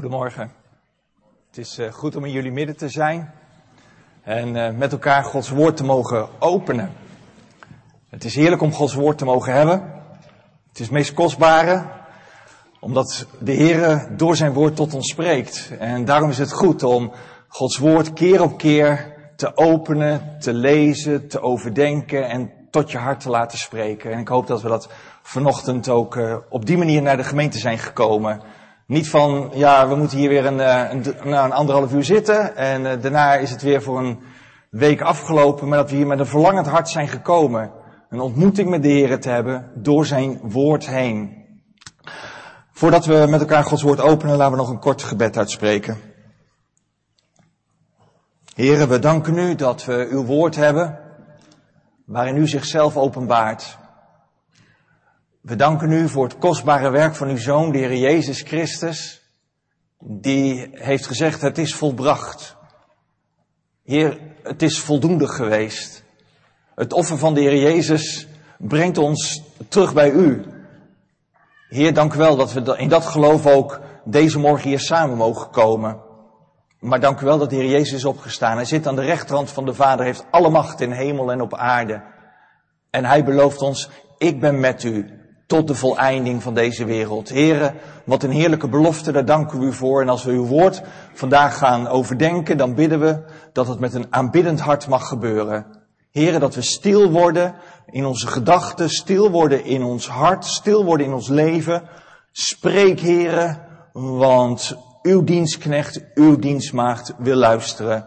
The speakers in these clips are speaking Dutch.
Goedemorgen. Het is uh, goed om in jullie midden te zijn en uh, met elkaar Gods woord te mogen openen. Het is heerlijk om Gods woord te mogen hebben. Het is het meest kostbare, omdat de Heer door zijn woord tot ons spreekt. En daarom is het goed om Gods woord keer op keer te openen, te lezen, te overdenken en tot je hart te laten spreken. En ik hoop dat we dat vanochtend ook uh, op die manier naar de gemeente zijn gekomen. Niet van, ja, we moeten hier weer een, eh, een, nou, een anderhalf uur zitten en uh, daarna is het weer voor een week afgelopen, maar dat we hier met een verlangend hart zijn gekomen. Een ontmoeting met de Heer te hebben door zijn woord heen. Voordat we met elkaar Gods woord openen, laten we nog een kort gebed uitspreken. Heren, we danken u dat we uw woord hebben, waarin u zichzelf openbaart. We danken u voor het kostbare werk van uw Zoon, de Heer Jezus Christus, die heeft gezegd, het is volbracht. Heer, het is voldoende geweest. Het offer van de Heer Jezus brengt ons terug bij u. Heer, dank u wel dat we in dat geloof ook deze morgen hier samen mogen komen. Maar dank u wel dat de Heer Jezus is opgestaan. Hij zit aan de rechterhand van de Vader, heeft alle macht in hemel en op aarde. En hij belooft ons, ik ben met u tot de voleinding van deze wereld. Heren, wat een heerlijke belofte, daar danken we u voor. En als we uw woord vandaag gaan overdenken, dan bidden we dat het met een aanbiddend hart mag gebeuren. Heren, dat we stil worden in onze gedachten, stil worden in ons hart, stil worden in ons leven. Spreek, heren, want uw dienstknecht, uw dienstmaagd wil luisteren.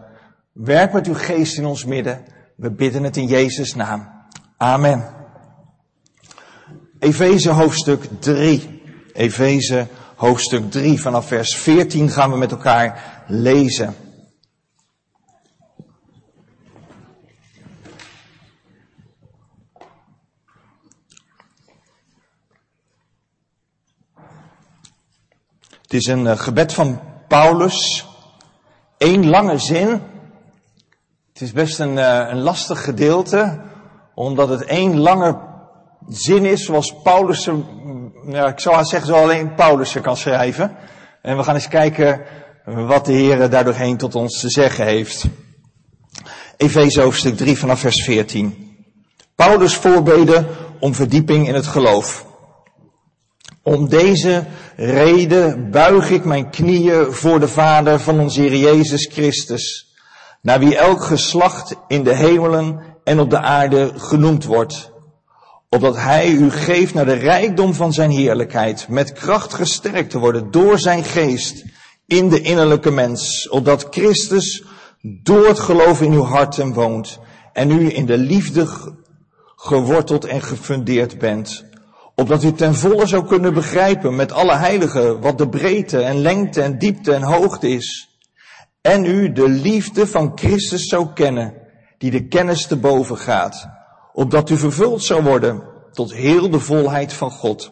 Werk met uw geest in ons midden. We bidden het in Jezus' naam. Amen. Efeze hoofdstuk 3. Efeze hoofdstuk 3 vanaf vers 14 gaan we met elkaar lezen. Het is een eh, gebed van Paulus. Eén lange zin. Het is best een, eh, een lastig gedeelte, omdat het één lange zin is zoals Paulus, nou, ik zou zeggen zo alleen Paulus kan schrijven. En we gaan eens kijken wat de Heer daardoorheen tot ons te zeggen heeft. Efeze hoofdstuk 3 vanaf vers 14. Paulus voorbeden om verdieping in het geloof. Om deze reden buig ik mijn knieën voor de Vader van onze Heer Jezus Christus, naar wie elk geslacht in de hemelen en op de aarde genoemd wordt opdat hij u geeft naar de rijkdom van zijn heerlijkheid, met kracht gesterkt te worden door zijn geest in de innerlijke mens, opdat Christus door het geloof in uw harten woont en u in de liefde geworteld en gefundeerd bent, opdat u ten volle zou kunnen begrijpen met alle heiligen wat de breedte en lengte en diepte en hoogte is, en u de liefde van Christus zou kennen, die de kennis te boven gaat, opdat u vervuld zou worden tot heel de volheid van God.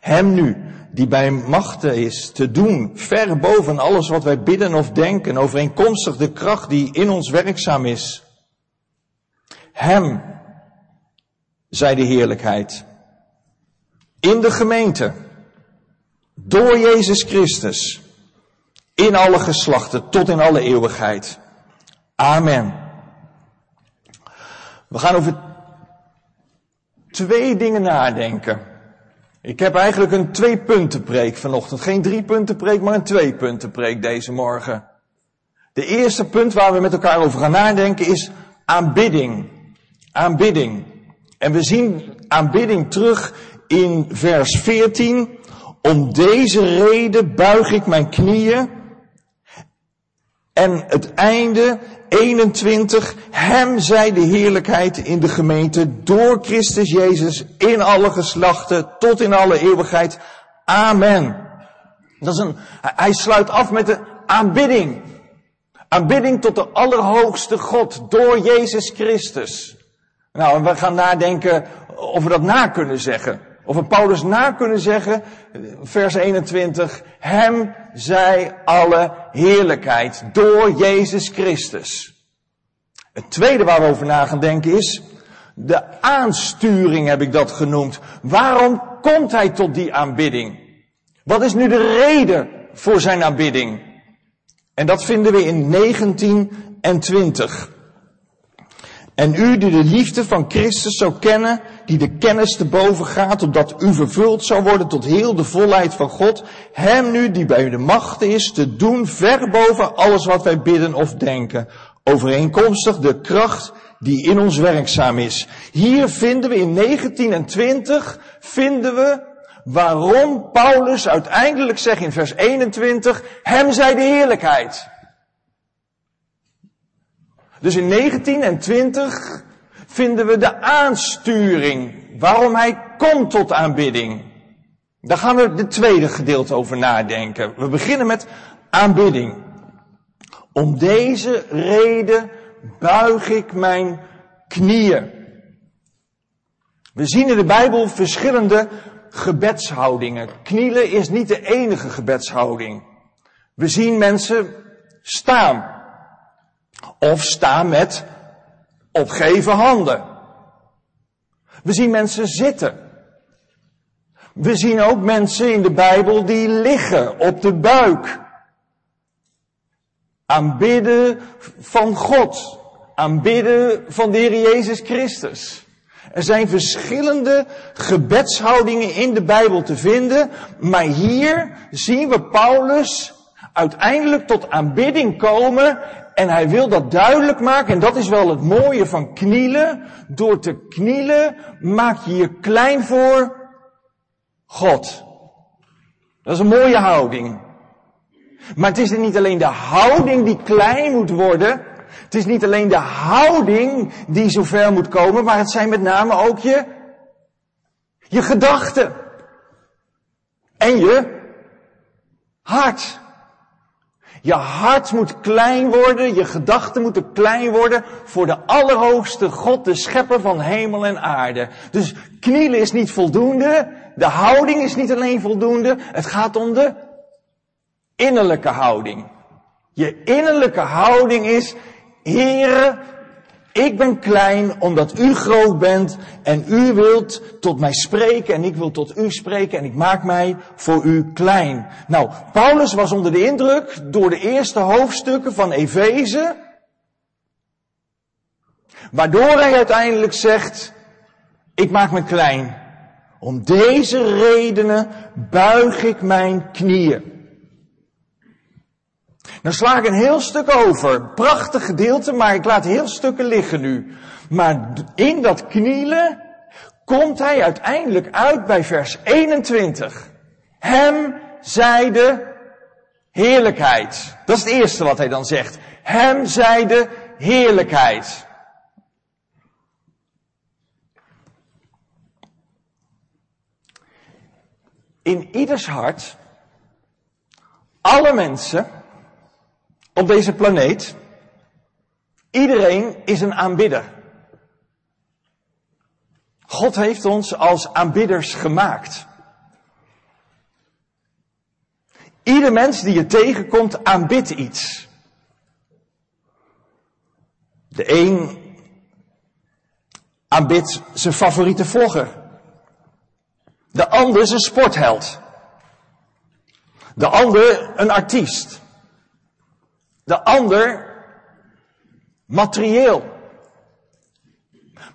Hem nu, die bij machten is te doen, ver boven alles wat wij bidden of denken, overeenkomstig de kracht die in ons werkzaam is. Hem, zij de heerlijkheid, in de gemeente, door Jezus Christus, in alle geslachten, tot in alle eeuwigheid. Amen. We gaan over twee dingen nadenken. Ik heb eigenlijk een twee punten preek vanochtend. Geen drie punten preek, maar een twee punten preek deze morgen. De eerste punt waar we met elkaar over gaan nadenken is aanbidding. Aanbidding. En we zien aanbidding terug in vers 14. Om deze reden buig ik mijn knieën. En het einde, 21. Hem zij de heerlijkheid in de gemeente door Christus Jezus in alle geslachten tot in alle eeuwigheid. Amen. Dat is een, hij sluit af met de aanbidding. Aanbidding tot de allerhoogste God door Jezus Christus. Nou, we gaan nadenken of we dat na kunnen zeggen. Of we Paulus na kunnen zeggen, vers 21, Hem zij alle heerlijkheid door Jezus Christus. Het tweede waar we over na gaan denken is, de aansturing heb ik dat genoemd. Waarom komt Hij tot die aanbidding? Wat is nu de reden voor zijn aanbidding. En dat vinden we in 19 en 20. En u die de liefde van Christus zou kennen, die de kennis te boven gaat, opdat u vervuld zou worden tot heel de volheid van God, hem nu die bij de macht is, te doen ver boven alles wat wij bidden of denken, overeenkomstig de kracht die in ons werkzaam is. Hier vinden we in 19 en 20, vinden we waarom Paulus uiteindelijk zegt in vers 21, hem zij de heerlijkheid. Dus in 19 en 20 vinden we de aansturing waarom hij komt tot aanbidding. Daar gaan we het tweede gedeelte over nadenken. We beginnen met aanbidding. Om deze reden buig ik mijn knieën. We zien in de Bijbel verschillende gebedshoudingen. Knielen is niet de enige gebedshouding. We zien mensen staan. Of staan met opgeven handen. We zien mensen zitten. We zien ook mensen in de Bijbel die liggen op de buik. Aanbidden van God. Aanbidden van de Heer Jezus Christus. Er zijn verschillende gebedshoudingen in de Bijbel te vinden, maar hier zien we Paulus uiteindelijk tot aanbidding komen en hij wil dat duidelijk maken en dat is wel het mooie van knielen. Door te knielen maak je je klein voor God. Dat is een mooie houding. Maar het is niet alleen de houding die klein moet worden, het is niet alleen de houding die zover moet komen, maar het zijn met name ook je, je gedachten. En je hart. Je hart moet klein worden, je gedachten moeten klein worden voor de Allerhoogste God, de Schepper van hemel en aarde. Dus knielen is niet voldoende, de houding is niet alleen voldoende, het gaat om de innerlijke houding. Je innerlijke houding is, Heere, ik ben klein omdat u groot bent en u wilt tot mij spreken en ik wil tot u spreken en ik maak mij voor u klein. Nou, Paulus was onder de indruk door de eerste hoofdstukken van Efeze, waardoor hij uiteindelijk zegt, ik maak me klein. Om deze redenen buig ik mijn knieën. Dan sla ik een heel stuk over. Prachtig gedeelte, maar ik laat heel stukken liggen nu. Maar in dat knielen komt hij uiteindelijk uit bij vers 21. Hem zij de heerlijkheid. Dat is het eerste wat hij dan zegt. Hem zij de heerlijkheid. In ieders hart, alle mensen, op deze planeet, iedereen is een aanbidder. God heeft ons als aanbidders gemaakt. Ieder mens die je tegenkomt aanbidt iets. De een aanbidt zijn favoriete vlogger. De ander zijn sportheld. De ander een artiest. De ander materieel.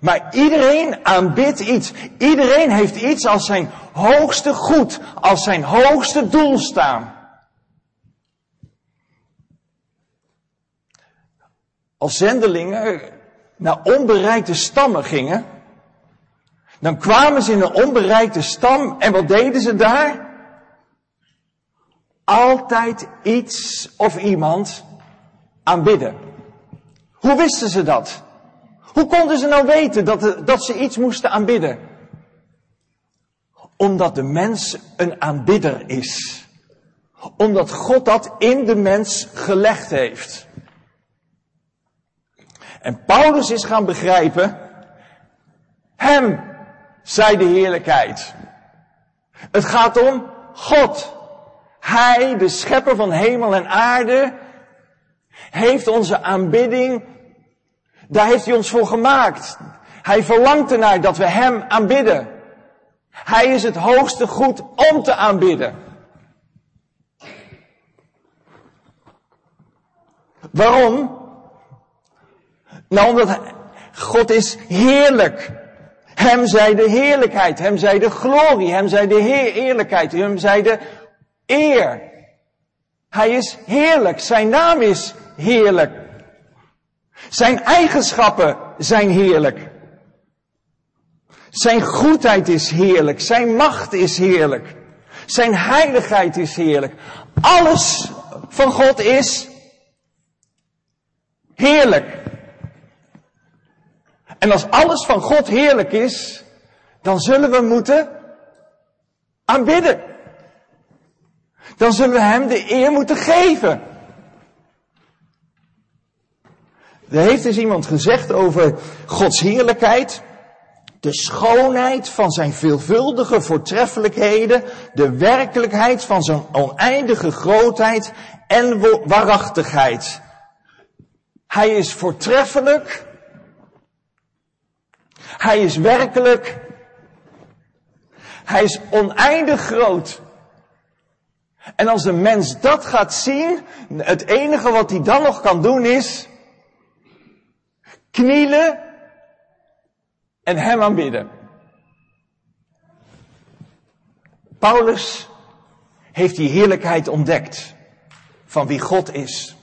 Maar iedereen aanbidt iets. Iedereen heeft iets als zijn hoogste goed, als zijn hoogste doel staan. Als zendelingen naar onbereikte stammen gingen, dan kwamen ze in een onbereikte stam en wat deden ze daar? Altijd iets of iemand aanbidden. Hoe wisten ze dat? Hoe konden ze nou weten dat, dat ze iets moesten aanbidden? Omdat de mens een aanbidder is. Omdat God dat in de mens gelegd heeft. En Paulus is gaan begrijpen, hem zij de heerlijkheid. Het gaat om God. Hij, de schepper van hemel en aarde, heeft onze aanbidding, daar heeft hij ons voor gemaakt. Hij verlangt ernaar dat we hem aanbidden. Hij is het hoogste goed om te aanbidden. Waarom? Nou, omdat God is heerlijk. Hem zij de heerlijkheid, hem zij de glorie, hem zij de heer eerlijkheid, hem zij de eer. Hij is heerlijk, zijn naam is heerlijk. Zijn eigenschappen zijn heerlijk. Zijn goedheid is heerlijk, zijn macht is heerlijk. Zijn heiligheid is heerlijk. Alles van God is heerlijk. En als alles van God heerlijk is, dan zullen we moeten aanbidden. Dan zullen we Hem de eer moeten geven. Er heeft eens iemand gezegd over Gods heerlijkheid. De schoonheid van zijn veelvuldige voortreffelijkheden, de werkelijkheid van zijn oneindige grootheid en waarachtigheid. Hij is voortreffelijk, hij is werkelijk. Hij is oneindig groot. En als een mens dat gaat zien, het enige wat hij dan nog kan doen is knielen en hem aanbidden. Paulus heeft die heerlijkheid ontdekt van wie God is.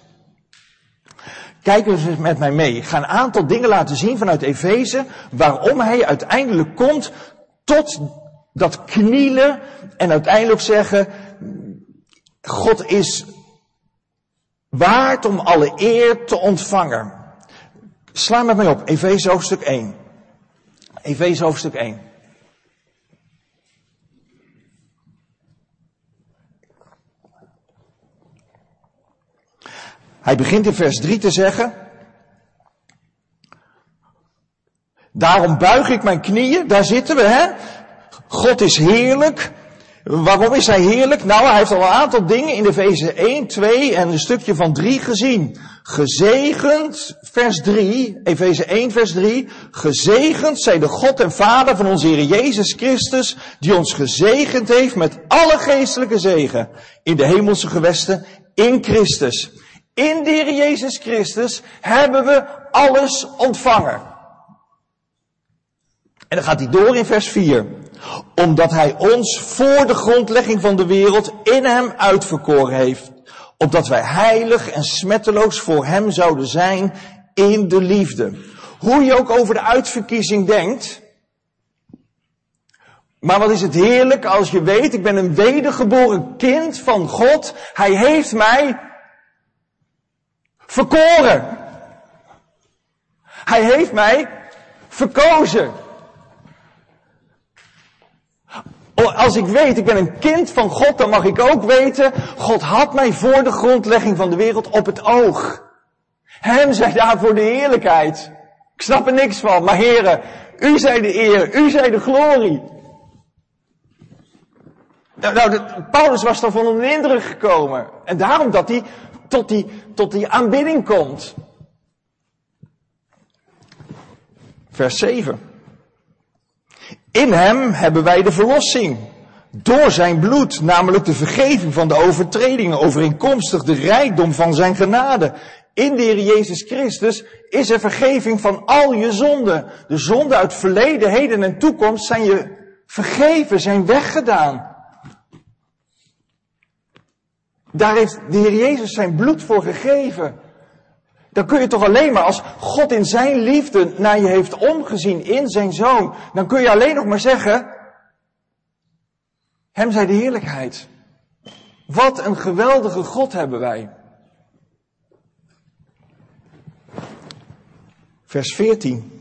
Kijk eens met mij mee. Ik ga een aantal dingen laten zien vanuit Efeze waarom hij uiteindelijk komt tot dat knielen en uiteindelijk zeggen, God is waard om alle eer te ontvangen. Sla met mij op, Efeze hoofdstuk 1. Efeze hoofdstuk 1. Hij begint in vers 3 te zeggen, daarom buig ik mijn knieën, daar zitten we hè. God is heerlijk. Waarom is hij heerlijk? Nou, hij heeft al een aantal dingen in de Efeze 1, 2 en een stukje van 3 gezien. Gezegend, vers 3, Efeze 1, vers 3. Gezegend zij de God en Vader van onze Heer Jezus Christus, die ons gezegend heeft met alle geestelijke zegen in de hemelse gewesten in Christus. In de Heer Jezus Christus hebben we alles ontvangen. En dan gaat hij door in vers 4. Omdat hij ons voor de grondlegging van de wereld in hem uitverkoren heeft. Opdat wij heilig en smetteloos voor hem zouden zijn in de liefde. Hoe je ook over de uitverkiezing denkt. Maar wat is het heerlijk als je weet, ik ben een wedergeboren kind van God. Hij heeft mij verkoren. Hij heeft mij verkozen. Als ik weet, ik ben een kind van God, dan mag ik ook weten, God had mij voor de grondlegging van de wereld op het oog. Hem zij daarvoor de heerlijkheid. Ik snap er niks van, maar heren, u zij de eer, u zij de glorie. Nou, nou Paulus was daarvan onder de indruk gekomen. En daarom dat hij tot die, tot die aanbidding komt. Vers 7. In hem hebben wij de verlossing. Door zijn bloed, namelijk de vergeving van de overtredingen, overeenkomstig de rijkdom van zijn genade. In de Heer Jezus Christus is er vergeving van al je zonden. De zonden uit verleden, heden en toekomst zijn je vergeven, zijn weggedaan. Daar heeft de Heer Jezus zijn bloed voor gegeven. Dan kun je toch alleen maar, als God in zijn liefde naar je heeft omgezien in zijn zoon, dan kun je alleen nog maar zeggen, hem zij de heerlijkheid. Wat een geweldige God hebben wij. Vers 14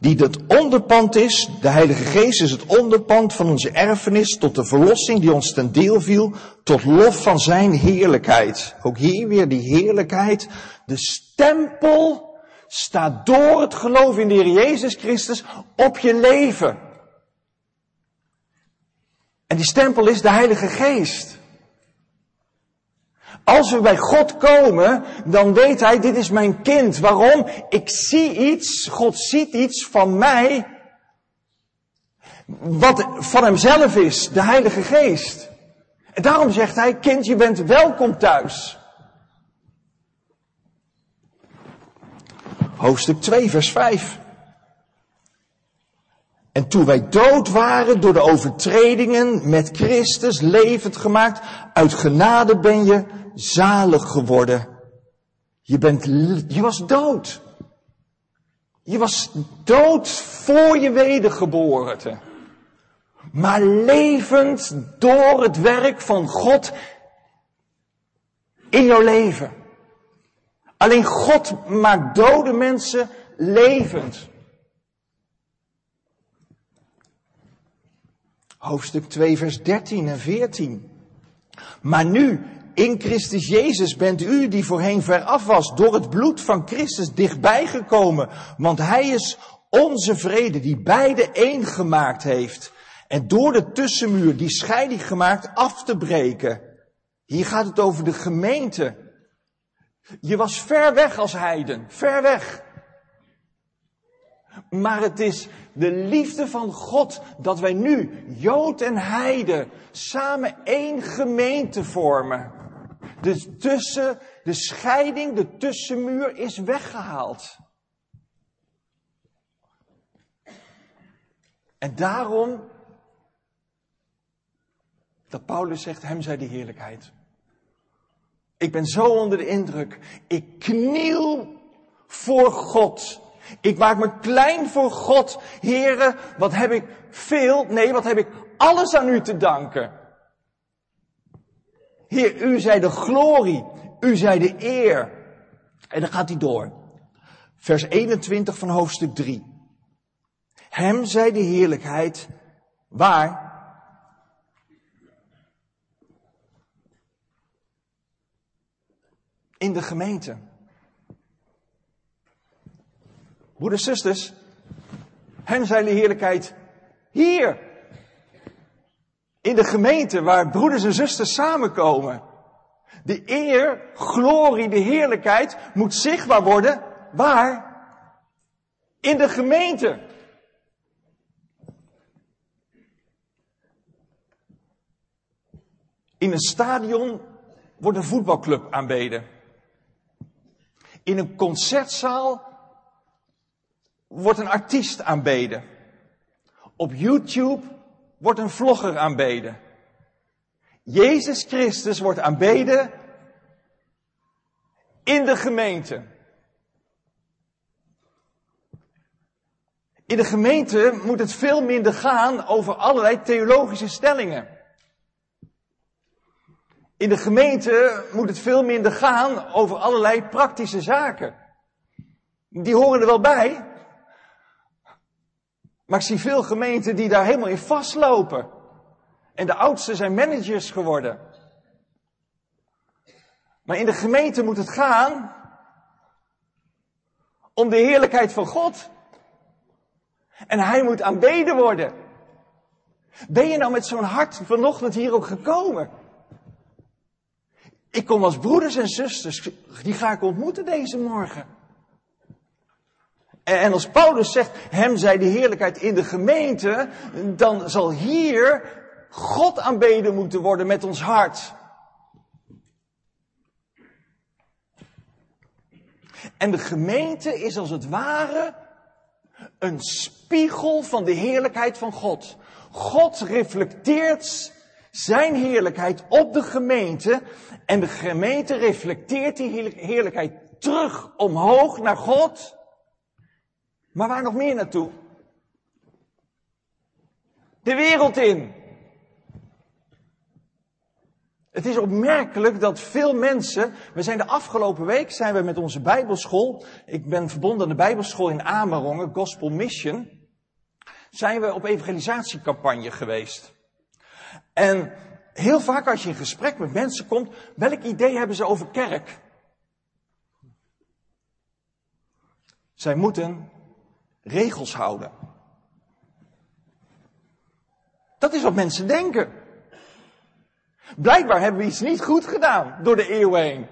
die het onderpand is, de Heilige Geest is het onderpand van onze erfenis tot de verlossing die ons ten deel viel, tot lof van zijn heerlijkheid. Ook hier weer die heerlijkheid. De stempel staat door het geloof in de Heer Jezus Christus op je leven. En die stempel is de Heilige Geest. Als we bij God komen, dan weet Hij, dit is mijn kind. Waarom? Ik zie iets, God ziet iets van mij, wat van Hemzelf is, de Heilige Geest. En daarom zegt Hij, kind, je bent welkom thuis. Hoofdstuk 2, vers 5. En toen wij dood waren door de overtredingen met Christus levend gemaakt, uit genade ben je zalig geworden. Je, bent, je was dood. Je was dood voor je wedergeboorte. Maar levend door het werk van God in jouw leven. Alleen God maakt dode mensen levend. Hoofdstuk 2, vers 13 en 14. Maar nu, in Christus Jezus bent u die voorheen veraf was, door het bloed van Christus dichtbij gekomen. Want Hij is onze vrede, die beide één gemaakt heeft. En door de tussenmuur, die scheiding gemaakt, af te breken. Hier gaat het over de gemeente. Je was ver weg als heiden, ver weg. Maar het is de liefde van God dat wij nu, Jood en Heide, samen één gemeente vormen. Dus tussen, de scheiding, de tussenmuur is weggehaald. En daarom, dat Paulus zegt, hem zij de heerlijkheid. Ik ben zo onder de indruk. Ik kniel voor God. Ik maak me klein voor God. Heren, wat heb ik veel? Nee, wat heb ik alles aan u te danken? U zij de glorie. U zij de eer. En dan gaat hij door. Vers 21 van hoofdstuk 3. Hem zij de heerlijkheid. Waar? In de gemeente. Broeders, zusters, hem zijn de heerlijkheid hier. In de gemeente waar broeders en zusters samenkomen. De eer, glorie, de heerlijkheid moet zichtbaar worden. Waar? In de gemeente. In een stadion wordt een voetbalclub aanbeden. In een concertzaal wordt een artiest aanbeden. Op YouTube wordt een vlogger aanbeden. Jezus Christus wordt aanbeden in de gemeente. In de gemeente moet het veel minder gaan over allerlei theologische stellingen. In de gemeente moet het veel minder gaan over allerlei praktische zaken. Die horen er wel bij, maar ik zie veel gemeenten die daar helemaal in vastlopen. En de oudsten zijn managers geworden. Maar in de gemeente moet het gaan om de heerlijkheid van God. En hij moet aanbeden worden. Ben je nou met zo'n hart vanochtend hier ook gekomen? Ik kom als broeders en zusters, die ga ik ontmoeten deze morgen. En als Paulus zegt, hem zij de heerlijkheid in de gemeente, dan zal hier God aanbeden moeten worden met ons hart. En de gemeente is als het ware een spiegel van de heerlijkheid van God. God reflecteert zijn heerlijkheid op de gemeente en de gemeente reflecteert die heerlijkheid terug omhoog naar God. Maar waar nog meer naartoe? De wereld in. Het is opmerkelijk dat veel mensen, we zijn de afgelopen week zijn we met onze bijbelschool, ik ben verbonden aan de bijbelschool in Amerongen, Gospel Mission, zijn we op evangelisatiecampagne geweest. En heel vaak als je in gesprek met mensen komt, welk idee hebben ze over kerk? Zij moeten regels houden. Dat is wat mensen denken. Blijkbaar hebben we iets niet goed gedaan door de eeuwen heen.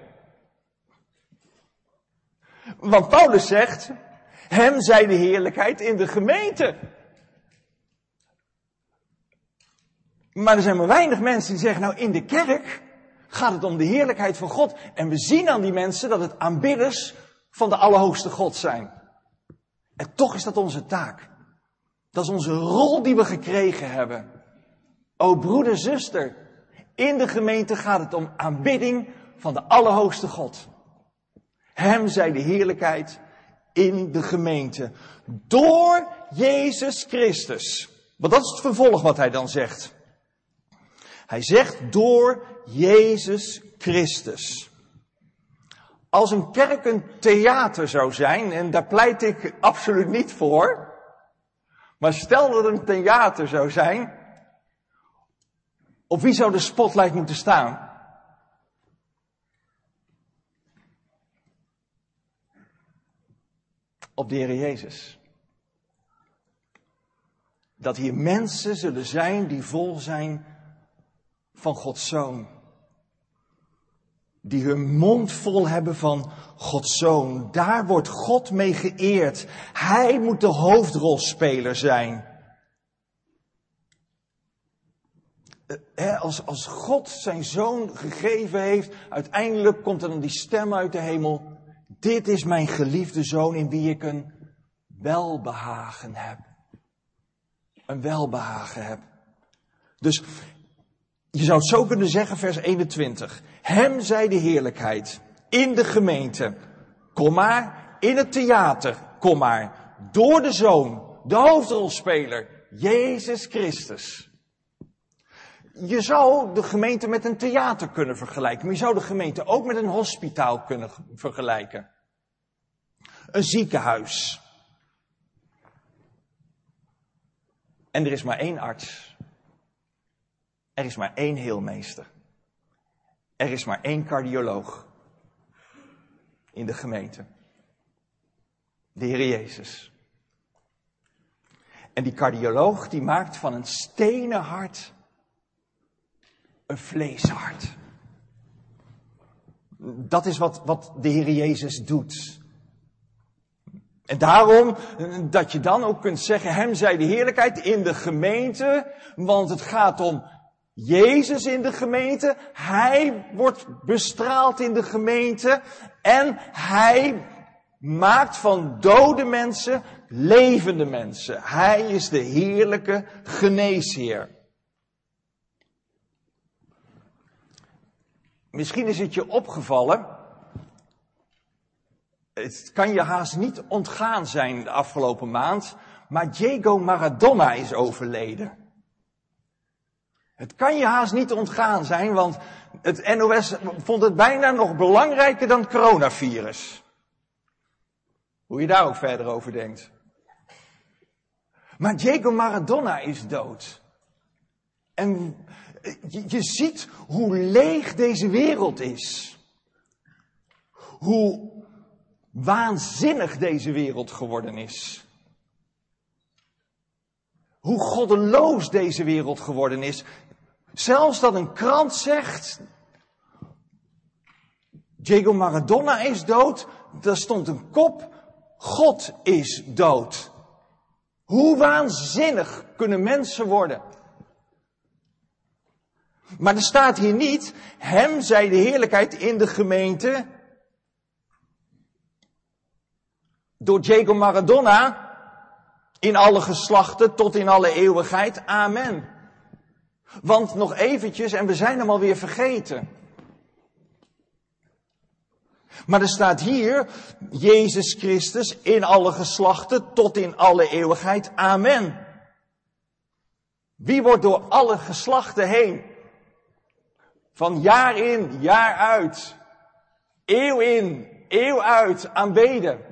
Want Paulus zegt, hem zij de heerlijkheid in de gemeente. Maar er zijn maar weinig mensen die zeggen, nou in de kerk gaat het om de heerlijkheid van God. En we zien aan die mensen dat het aanbidders van de Allerhoogste God zijn. En toch is dat onze taak. Dat is onze rol die we gekregen hebben. O broeder, zuster, in de gemeente gaat het om aanbidding van de Allerhoogste God. Hem zij de heerlijkheid in de gemeente. Door Jezus Christus. Want dat is het vervolg wat hij dan zegt. Hij zegt door Jezus Christus. Als een kerk een theater zou zijn, en daar pleit ik absoluut niet voor. Maar stel dat het een theater zou zijn. Op wie zou de spotlight moeten staan? Op de Heer Jezus. Dat hier mensen zullen zijn die vol zijn van Gods Zoon. Die hun mond vol hebben van Gods Zoon. Daar wordt God mee geëerd. Hij moet de hoofdrolspeler zijn. Eh, als, als God zijn zoon gegeven heeft, uiteindelijk komt er dan die stem uit de hemel. Dit is mijn geliefde zoon in wie ik een welbehagen heb. Een welbehagen heb. Dus je zou het zo kunnen zeggen, vers 21. Hem zij de heerlijkheid in de gemeente. Kom maar, in het theater. Kom maar, door de zoon, de hoofdrolspeler, Jezus Christus. Je zou de gemeente met een theater kunnen vergelijken, maar je zou de gemeente ook met een hospitaal kunnen vergelijken. Een ziekenhuis. En er is maar één arts. Er is maar één heelmeester. Er is maar één cardioloog in de gemeente. De Heer Jezus. En die cardioloog die maakt van een stenen hart een vleeshart. Dat is wat, wat de Heer Jezus doet. En daarom dat je dan ook kunt zeggen, hem zij de heerlijkheid in de gemeente, want het gaat om Jezus in de gemeente, hij wordt bestraald in de gemeente en hij maakt van dode mensen levende mensen. Hij is de heerlijke geneesheer. Misschien is het je opgevallen. Het kan je haast niet ontgaan zijn de afgelopen maand. Maar Diego Maradona is overleden. Het kan je haast niet ontgaan zijn, want het NOS vond het bijna nog belangrijker dan het coronavirus. Hoe je daar ook verder over denkt. Maar Diego Maradona is dood. En je, je ziet hoe leeg deze wereld is. Hoe waanzinnig deze wereld geworden is. Hoe goddeloos deze wereld geworden is. Zelfs dat een krant zegt, Diego Maradona is dood, daar stond een kop, God is dood. Hoe waanzinnig kunnen mensen worden? Maar er staat hier niet, hem zij de heerlijkheid in de gemeente door Diego Maradona in alle geslachten tot in alle eeuwigheid. Amen. Want nog eventjes, en we zijn hem alweer vergeten. Maar er staat hier, Jezus Christus in alle geslachten tot in alle eeuwigheid. Amen. Wie wordt door alle geslachten heen van jaar in, jaar uit, eeuw in, eeuw uit aanbeden.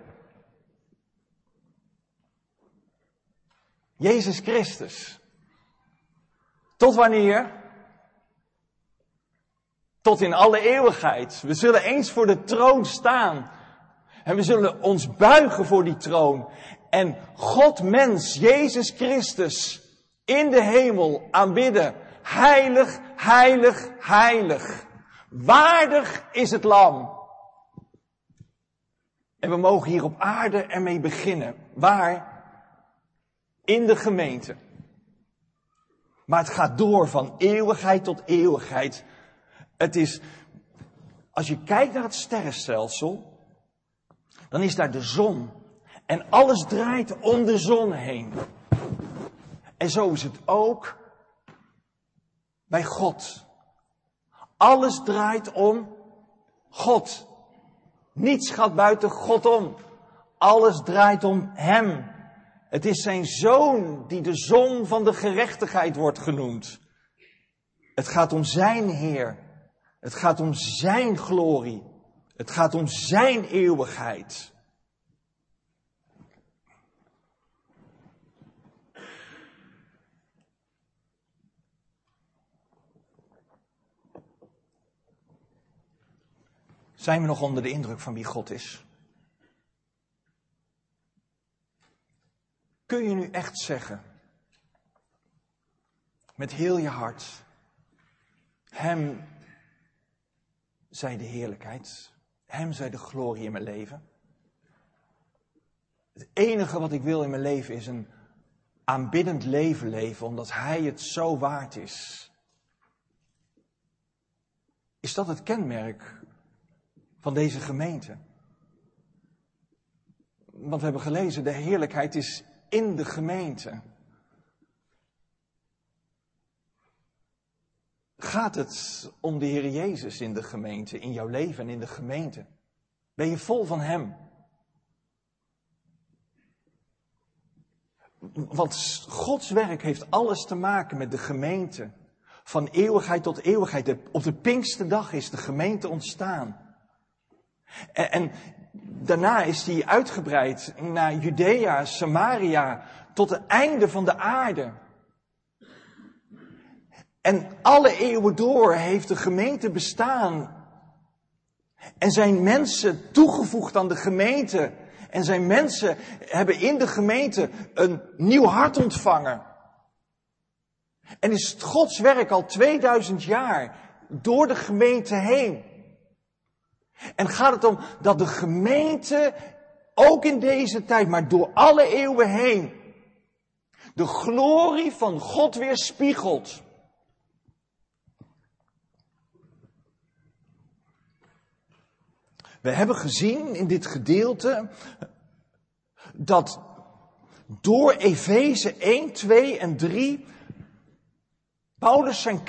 Jezus Christus. Tot wanneer? Tot in alle eeuwigheid. We zullen eens voor de troon staan. En we zullen ons buigen voor die troon. En God mens, Jezus Christus, in de hemel aanbidden. Heilig, heilig, heilig. Waardig is het lam. En we mogen hier op aarde ermee beginnen. Waar? In de gemeente. Maar het gaat door van eeuwigheid tot eeuwigheid. Het is, als je kijkt naar het sterrenstelsel, dan is daar de zon. En alles draait om de zon heen. En zo is het ook bij God. Alles draait om God. Niets gaat buiten God om. Alles draait om Hem. Het is zijn zoon die de zon van de gerechtigheid wordt genoemd. Het gaat om zijn Heer. Het gaat om zijn glorie. Het gaat om zijn eeuwigheid. Zijn we nog onder de indruk van wie God is? Kun je nu echt zeggen, met heel je hart, Hem zij de heerlijkheid, Hem zij de glorie in mijn leven? Het enige wat ik wil in mijn leven is een aanbiddend leven leven, omdat Hij het zo waard is. Is dat het kenmerk van deze gemeente? Want we hebben gelezen, de heerlijkheid is in de gemeente. Gaat het om de Heer Jezus in de gemeente, in jouw leven en in de gemeente? Ben je vol van Hem? Want Gods werk heeft alles te maken met de gemeente. Van eeuwigheid tot eeuwigheid. Op de Pinkste dag is de gemeente ontstaan. En, daarna is die uitgebreid naar Judea, Samaria, tot het einde van de aarde. En alle eeuwen door heeft de gemeente bestaan. En zijn mensen toegevoegd aan de gemeente. En zijn mensen hebben in de gemeente een nieuw hart ontvangen. En is het Gods werk al 2000 jaar door de gemeente heen. En gaat het om dat de gemeente, ook in deze tijd, maar door alle eeuwen heen, de glorie van God weerspiegelt. We hebben gezien in dit gedeelte dat door Efeze 1, 2 en 3 Paulus zijn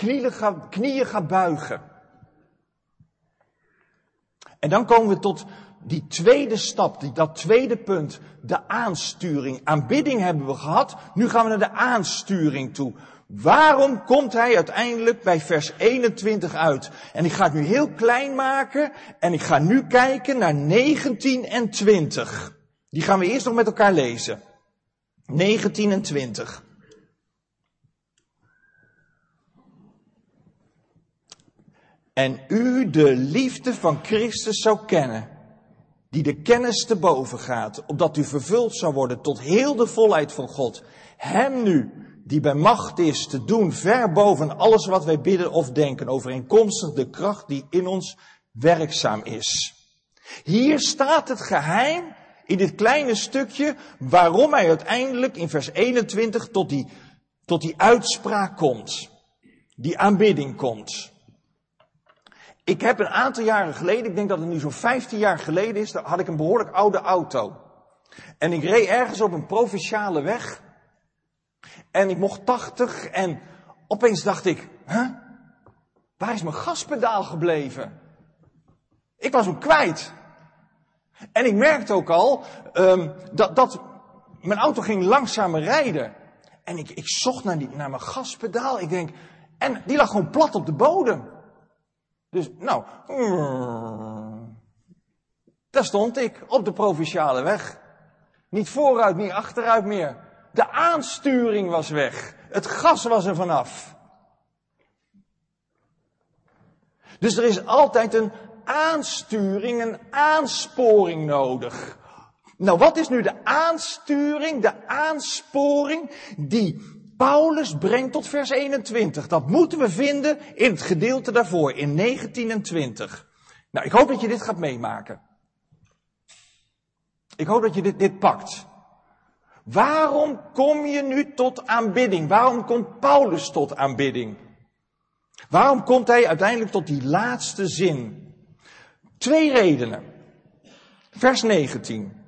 knieën gaat buigen. En dan komen we tot die tweede stap, die, dat tweede punt, de aansturing. Aanbidding hebben we gehad, nu gaan we naar de aansturing toe. Waarom komt hij uiteindelijk bij vers 21 uit? En ik ga het nu heel klein maken en ik ga nu kijken naar 19 en 20. Die gaan we eerst nog met elkaar lezen. 19 en 20. En u de liefde van Christus zou kennen, die de kennis te boven gaat, opdat u vervuld zou worden tot heel de volheid van God. Hem nu, die bij macht is te doen ver boven alles wat wij bidden of denken, overeenkomstig de kracht die in ons werkzaam is. Hier staat het geheim in dit kleine stukje waarom hij uiteindelijk in vers 21 tot die, tot die uitspraak komt. Die aanbidding komt. Ik heb een aantal jaren geleden, ik denk dat het nu zo'n 15 jaar geleden is, had ik een behoorlijk oude auto. En ik reed ergens op een provinciale weg. En ik mocht 80 en opeens dacht ik, huh? Waar is mijn gaspedaal gebleven? Ik was hem kwijt. En ik merkte ook al um, dat, dat mijn auto ging langzamer rijden. En ik, ik zocht naar, die, naar mijn gaspedaal. Ik denk, en die lag gewoon plat op de bodem. Dus, nou, daar stond ik op de provinciale weg. Niet vooruit, niet achteruit meer. De aansturing was weg. Het gas was er vanaf. Dus er is altijd een aansturing, een aansporing nodig. Nou, wat is nu de aansturing, de aansporing die Paulus brengt tot vers 21. Dat moeten we vinden in het gedeelte daarvoor, in 19 en 20. Nou, ik hoop dat je dit gaat meemaken. Ik hoop dat je dit, dit pakt. Waarom kom je nu tot aanbidding? Waarom komt Paulus tot aanbidding? Waarom komt hij uiteindelijk tot die laatste zin? Twee redenen. Vers 19.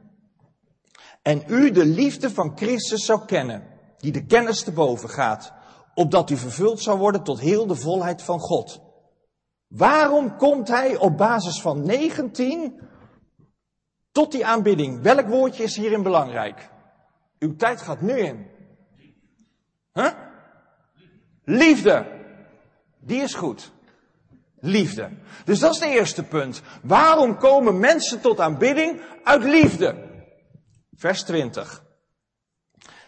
En u de liefde van Christus zou kennen, die de kennis te boven gaat, opdat u vervuld zou worden tot heel de volheid van God. Waarom komt hij op basis van 19 tot die aanbidding? Welk woordje is hierin belangrijk? Uw tijd gaat nu in. Huh? Liefde. Die is goed. Liefde. Dus dat is het eerste punt. Waarom komen mensen tot aanbidding? Uit liefde. Vers 20.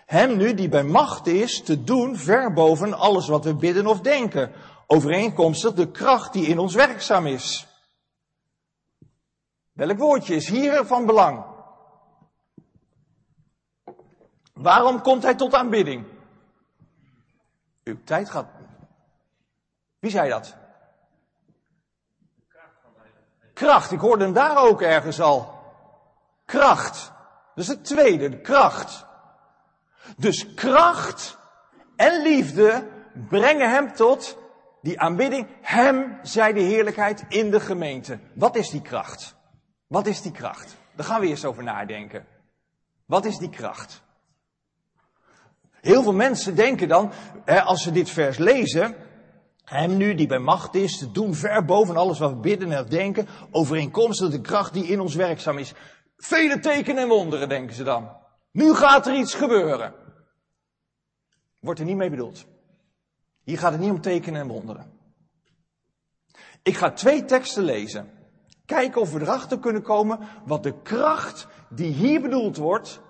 Hem nu die bij macht is te doen ver boven alles wat we bidden of denken. Overeenkomstig de kracht die in ons werkzaam is. Welk woordje is hier van belang? Waarom komt hij tot aanbidding? Uw tijd gaat. Wie zei dat? Kracht. Ik hoorde hem daar ook ergens al. Kracht. Dat is het tweede, de kracht. Dus kracht en liefde brengen hem tot die aanbidding. Hem zij de heerlijkheid in de gemeente. Wat is die kracht? Wat is die kracht? Daar gaan we eerst over nadenken. Wat is die kracht? Heel veel mensen denken dan, als ze dit vers lezen, hem nu die bij macht is, te doen ver boven alles wat we bidden en denken, overeenkomstig de kracht die in ons werkzaam is. Vele tekenen en wonderen, denken ze dan. Nu gaat er iets gebeuren. Wordt er niet mee bedoeld. Hier gaat het niet om tekenen en wonderen. Ik ga twee teksten lezen. Kijken of we erachter kunnen komen wat de kracht die hier bedoeld wordt,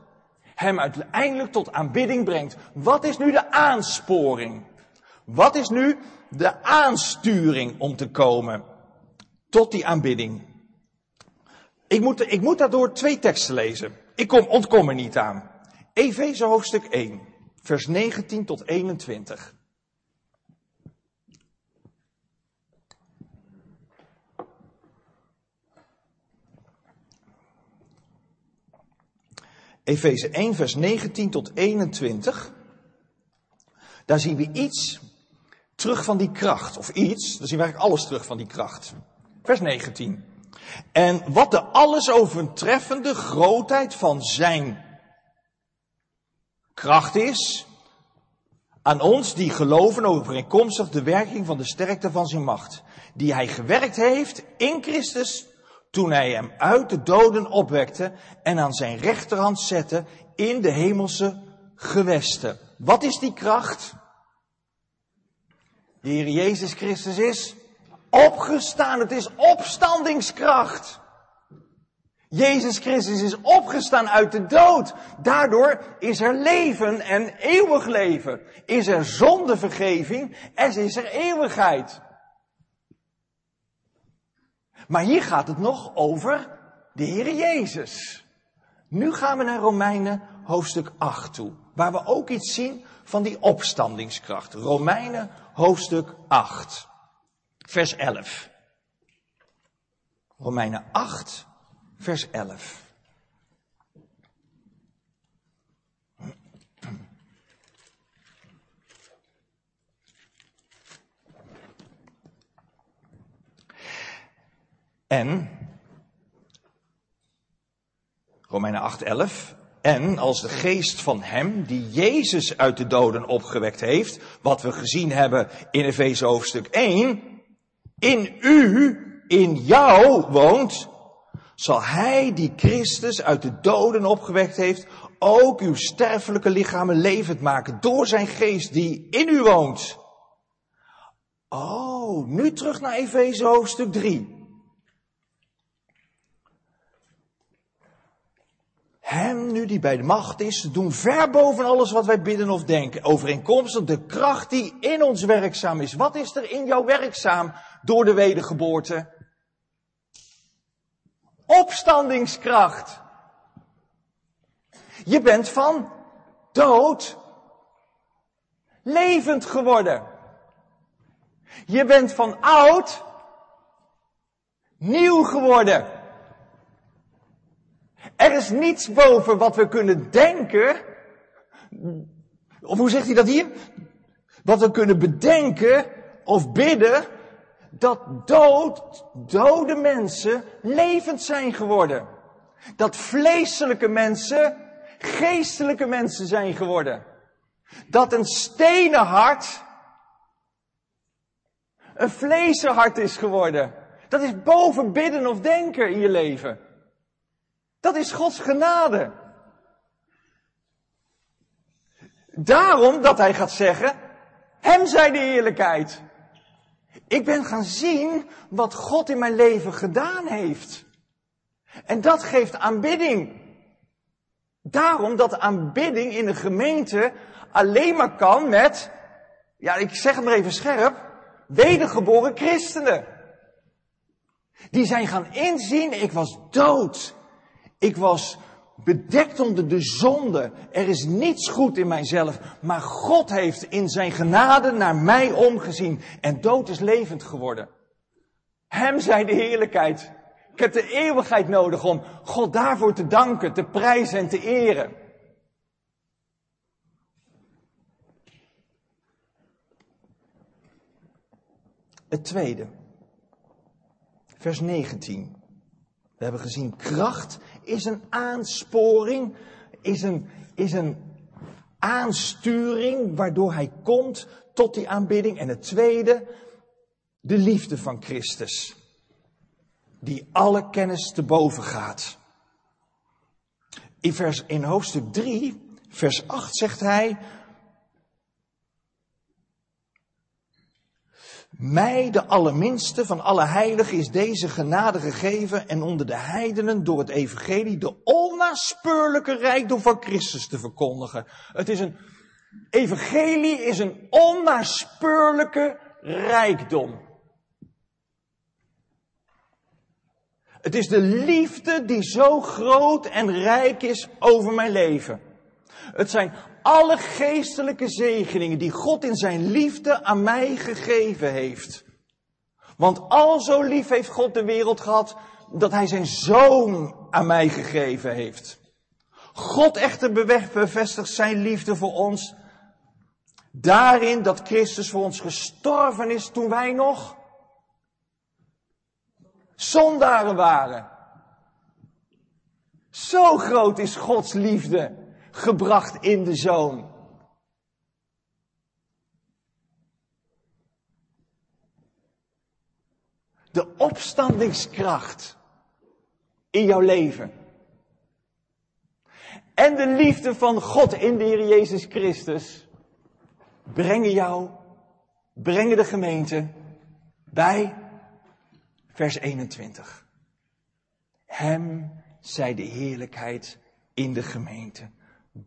hem uiteindelijk tot aanbidding brengt. Wat is nu de aansporing? Wat is nu de aansturing om te komen tot die aanbidding? Ik moet, ik moet daardoor twee teksten lezen. Ik kom, ontkom er niet aan. Efeze hoofdstuk 1, vers 19 tot 21. Efeze 1, vers 19 tot 21. Daar zien we iets terug van die kracht. Of iets, daar zien we eigenlijk alles terug van die kracht. Vers 19. En wat de alles overtreffende grootheid van zijn kracht is, aan ons die geloven overeenkomstig de werking van de sterkte van zijn macht, die hij gewerkt heeft in Christus toen hij hem uit de doden opwekte en aan zijn rechterhand zette in de hemelse gewesten. Wat is die kracht? De Heer Jezus Christus is opgestaan. Het is opstandingskracht. Jezus Christus is opgestaan uit de dood. Daardoor is er leven en eeuwig leven. Is er zondevergeving en is er eeuwigheid. Maar hier gaat het nog over de Heer Jezus. Nu gaan we naar Romeinen hoofdstuk 8 toe, waar we ook iets zien van die opstandingskracht. Romeinen hoofdstuk 8, vers 11. Romeinen 8, vers 11. En, Romeinen 8, 11, en als de geest van hem die Jezus uit de doden opgewekt heeft, wat we gezien hebben in Efeze hoofdstuk 1, in u, in jou woont, zal hij die Christus uit de doden opgewekt heeft, ook uw sterfelijke lichamen levend maken door zijn geest die in u woont. Oh, nu terug naar Efeze hoofdstuk 3. Hem nu die bij de macht is, doen ver boven alles wat wij bidden of denken. Overeenkomstig de kracht die in ons werkzaam is. Wat is er in jou werkzaam door de wedergeboorte? Opstandingskracht. Je bent van dood levend geworden. Je bent van oud nieuw geworden. Is niets boven wat we kunnen denken. Of hoe zegt hij dat hier? Wat we kunnen bedenken of bidden. Dat dood, dode mensen levend zijn geworden. Dat vleeselijke mensen geestelijke mensen zijn geworden. Dat een stenen hart een vleeshart is geworden. Dat is boven bidden of denken in je leven. Dat is Gods genade. Daarom dat hij gaat zeggen, hem zij de heerlijkheid. Ik ben gaan zien wat God in mijn leven gedaan heeft. En dat geeft aanbidding. Daarom dat aanbidding in de gemeente alleen maar kan met, ja, ik zeg het maar even scherp, wedergeboren christenen. Die zijn gaan inzien, ik was dood. Ik was bedekt onder de zonde. Er is niets goed in mijzelf. Maar God heeft in zijn genade naar mij omgezien. En dood is levend geworden. Hem zij de heerlijkheid. Ik heb de eeuwigheid nodig om God daarvoor te danken, te prijzen en te eren. Het tweede, vers 19. We hebben gezien, kracht is een aansporing, is een, is een aansturing waardoor hij komt tot die aanbidding. En het tweede, de liefde van Christus, die alle kennis te boven gaat. In, vers, in hoofdstuk 3, vers 8 zegt hij, Mij, de allerminste van alle heiligen, is deze genade gegeven en onder de heidenen door het evangelie de onnaspeurlijke rijkdom van Christus te verkondigen. Het is een, evangelie is een onnaspeurlijke rijkdom. Het is de liefde die zo groot en rijk is over mijn leven. Het zijn alle geestelijke zegeningen die God in zijn liefde aan mij gegeven heeft. Want al zo lief heeft God de wereld gehad dat hij zijn zoon aan mij gegeven heeft. God echter bevestigt zijn liefde voor ons daarin dat Christus voor ons gestorven is toen wij nog zondaren waren. Zo groot is Gods liefde gebracht in de zoon. De opstandingskracht in jouw leven. En de liefde van God in de Heer Jezus Christus brengen jou, brengen de gemeente bij vers 21. Hem zij de heerlijkheid in de gemeente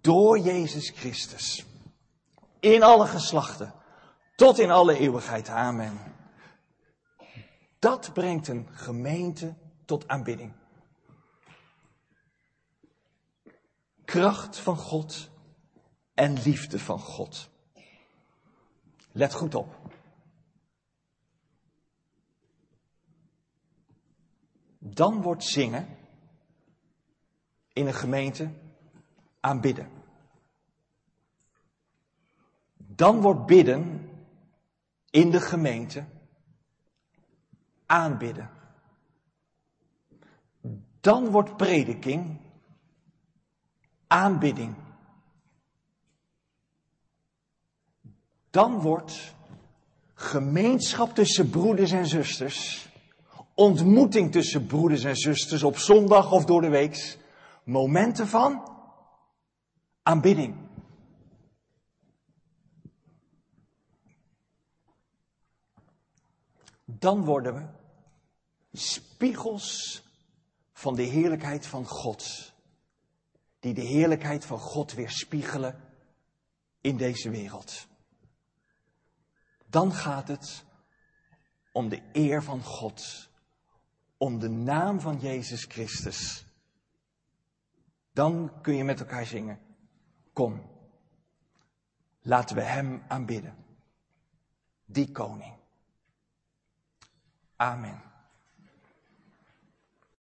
door Jezus Christus. In alle geslachten. Tot in alle eeuwigheid. Amen. Dat brengt een gemeente tot aanbidding. Kracht van God en liefde van God. Let goed op. Dan wordt zingen in een gemeente aanbidden. Dan wordt bidden in de gemeente aanbidden. Dan wordt prediking aanbidding. Dan wordt gemeenschap tussen broeders en zusters, ontmoeting tussen broeders en zusters op zondag of door de week, momenten van aanbidding. Dan worden we spiegels van de heerlijkheid van God. Die de heerlijkheid van God weerspiegelen in deze wereld. Dan gaat het om de eer van God. Om de naam van Jezus Christus. Dan kun je met elkaar zingen. Kom, laten we Hem aanbidden. Die koning. Amen.